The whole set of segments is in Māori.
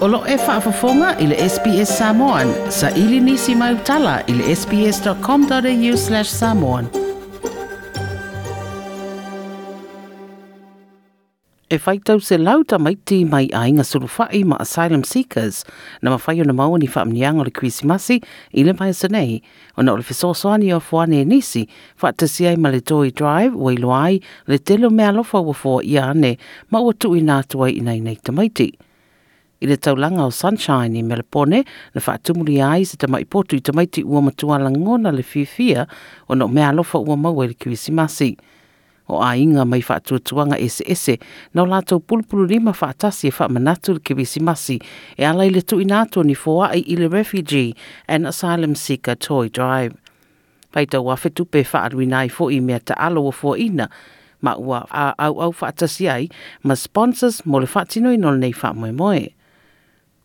Olo e whaafafonga i le SPS Samoan. Sa ili nisi mai utala i le sps.com.au slash samoan. E whaitau se lauta mai ti mai a inga surufai ma asylum seekers na mawhai o na mau ni whaamniang o le kuisi masi i le mai asanei o na o le fesosoani o fwane e nisi whaatasi ai ma le toi drive wa iloai le telo mea lofa wa fwa i ane ma ua tui nātua i nei nei tamaiti. maiti i le taulanga o Sunshine i Melipone na whaatumuri ai se tamai potu i ti ua matua la ngona le fifia o no mea lofa ua maua e le kiwisimasi. O a inga mai whaatuatuanga ese ese na o lātou pulupulu lima whaatasi e whaamanatu le kiwisimasi e alai le tui nātua ni fōa ai ile Refugee and Asylum Seeker Toy Drive. Pai tau a whetu pe whaaruina i fōi mea ta alo o ina, ma ua a au au whaatasi ai ma sponsors mo le whaatinoi nol nei whaamoe moe. moe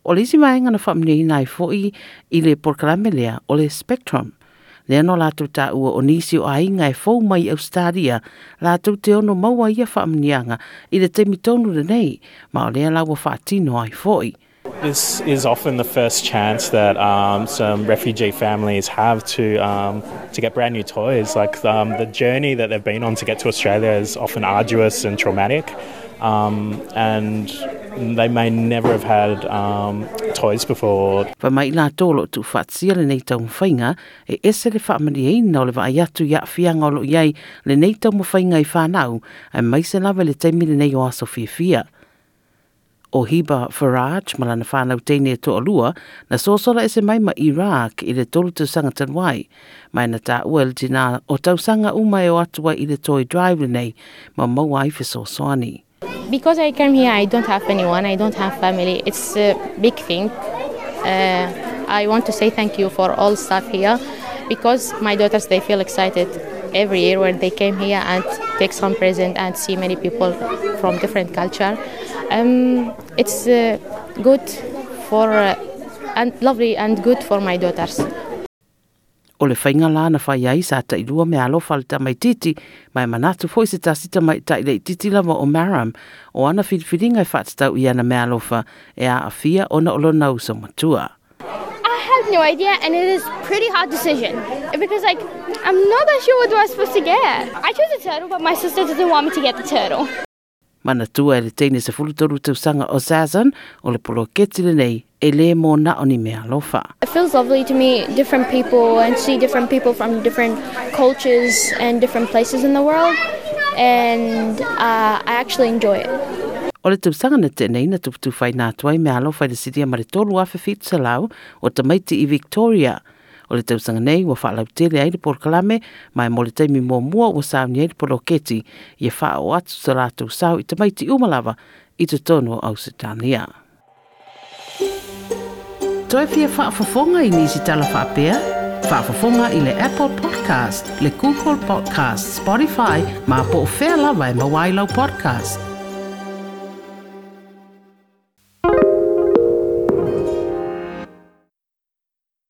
o le isi maenga na whamnei nai fo'i i le porkarame lea o le spectrum. Lea no la tuta ua o nisi o ainga e fau mai au stadia la te ono maua ia whamneanga i le temitonu le nei ma o lea la ua whaatino ai fo'i. This is often the first chance that um, some refugee families have to um, to get brand new toys. Like um, the journey that they've been on to get to Australia is often arduous and traumatic, um, and they may never have had um, toys before. tu le nei tau e ese le whamani e ina le vai atu ia fianga iai le nei tau i whanau, e le teimi le nei o aso fia fia o hiba Farage malana whanau teine to lua na sōsora ese mai ma Iraq i le tolu te sanga tanwai. Mai na tā uel tina o tausanga umai o atua i le toy drive nei ma mawai fisosoani. Because I came here, I don't have anyone, I don't have family. It's a big thing. Uh, I want to say thank you for all staff here because my daughters, they feel excited every year when they came here and take some present and see many people from different culture. Um, it's uh, good for uh, and lovely and good for my daughters. O le la na whai ai sa tai tairua me alo falta tamai titi, mai manatu foi se tasi tamai tai lei titi lava o Maram, o ana whitwhiringa i e whatstau i ana me alofa e a afia ona olona usa matua. have no idea, and it is pretty hard decision because like I'm not that sure what I am supposed to get. I chose a turtle, but my sister doesn't want me to get the turtle. Mana tua e le teine se fulutolu tausanga o Zazan o le polo ketile nei e le mō na oni mea lofa. It feels lovely to meet different people and see different people from different cultures and different places in the world and uh, I actually enjoy it. o le tausaga na tenei na tuputū fainatu ai me alofa i le silia ma le tolu afefitusalao o tamaiti i victoria o le tausaga nei ua faalautele ai le polokalame ma e mo le taimi muamua ua sauni ai le poloketi ia faao atu sa latou sau i tamaiti uma lava i totonu o ausitania toe fia faafofoga i nisi talafaapea faafofoga i le apple podcast le google podcast spotify ma po o fea lava e mauailau podcast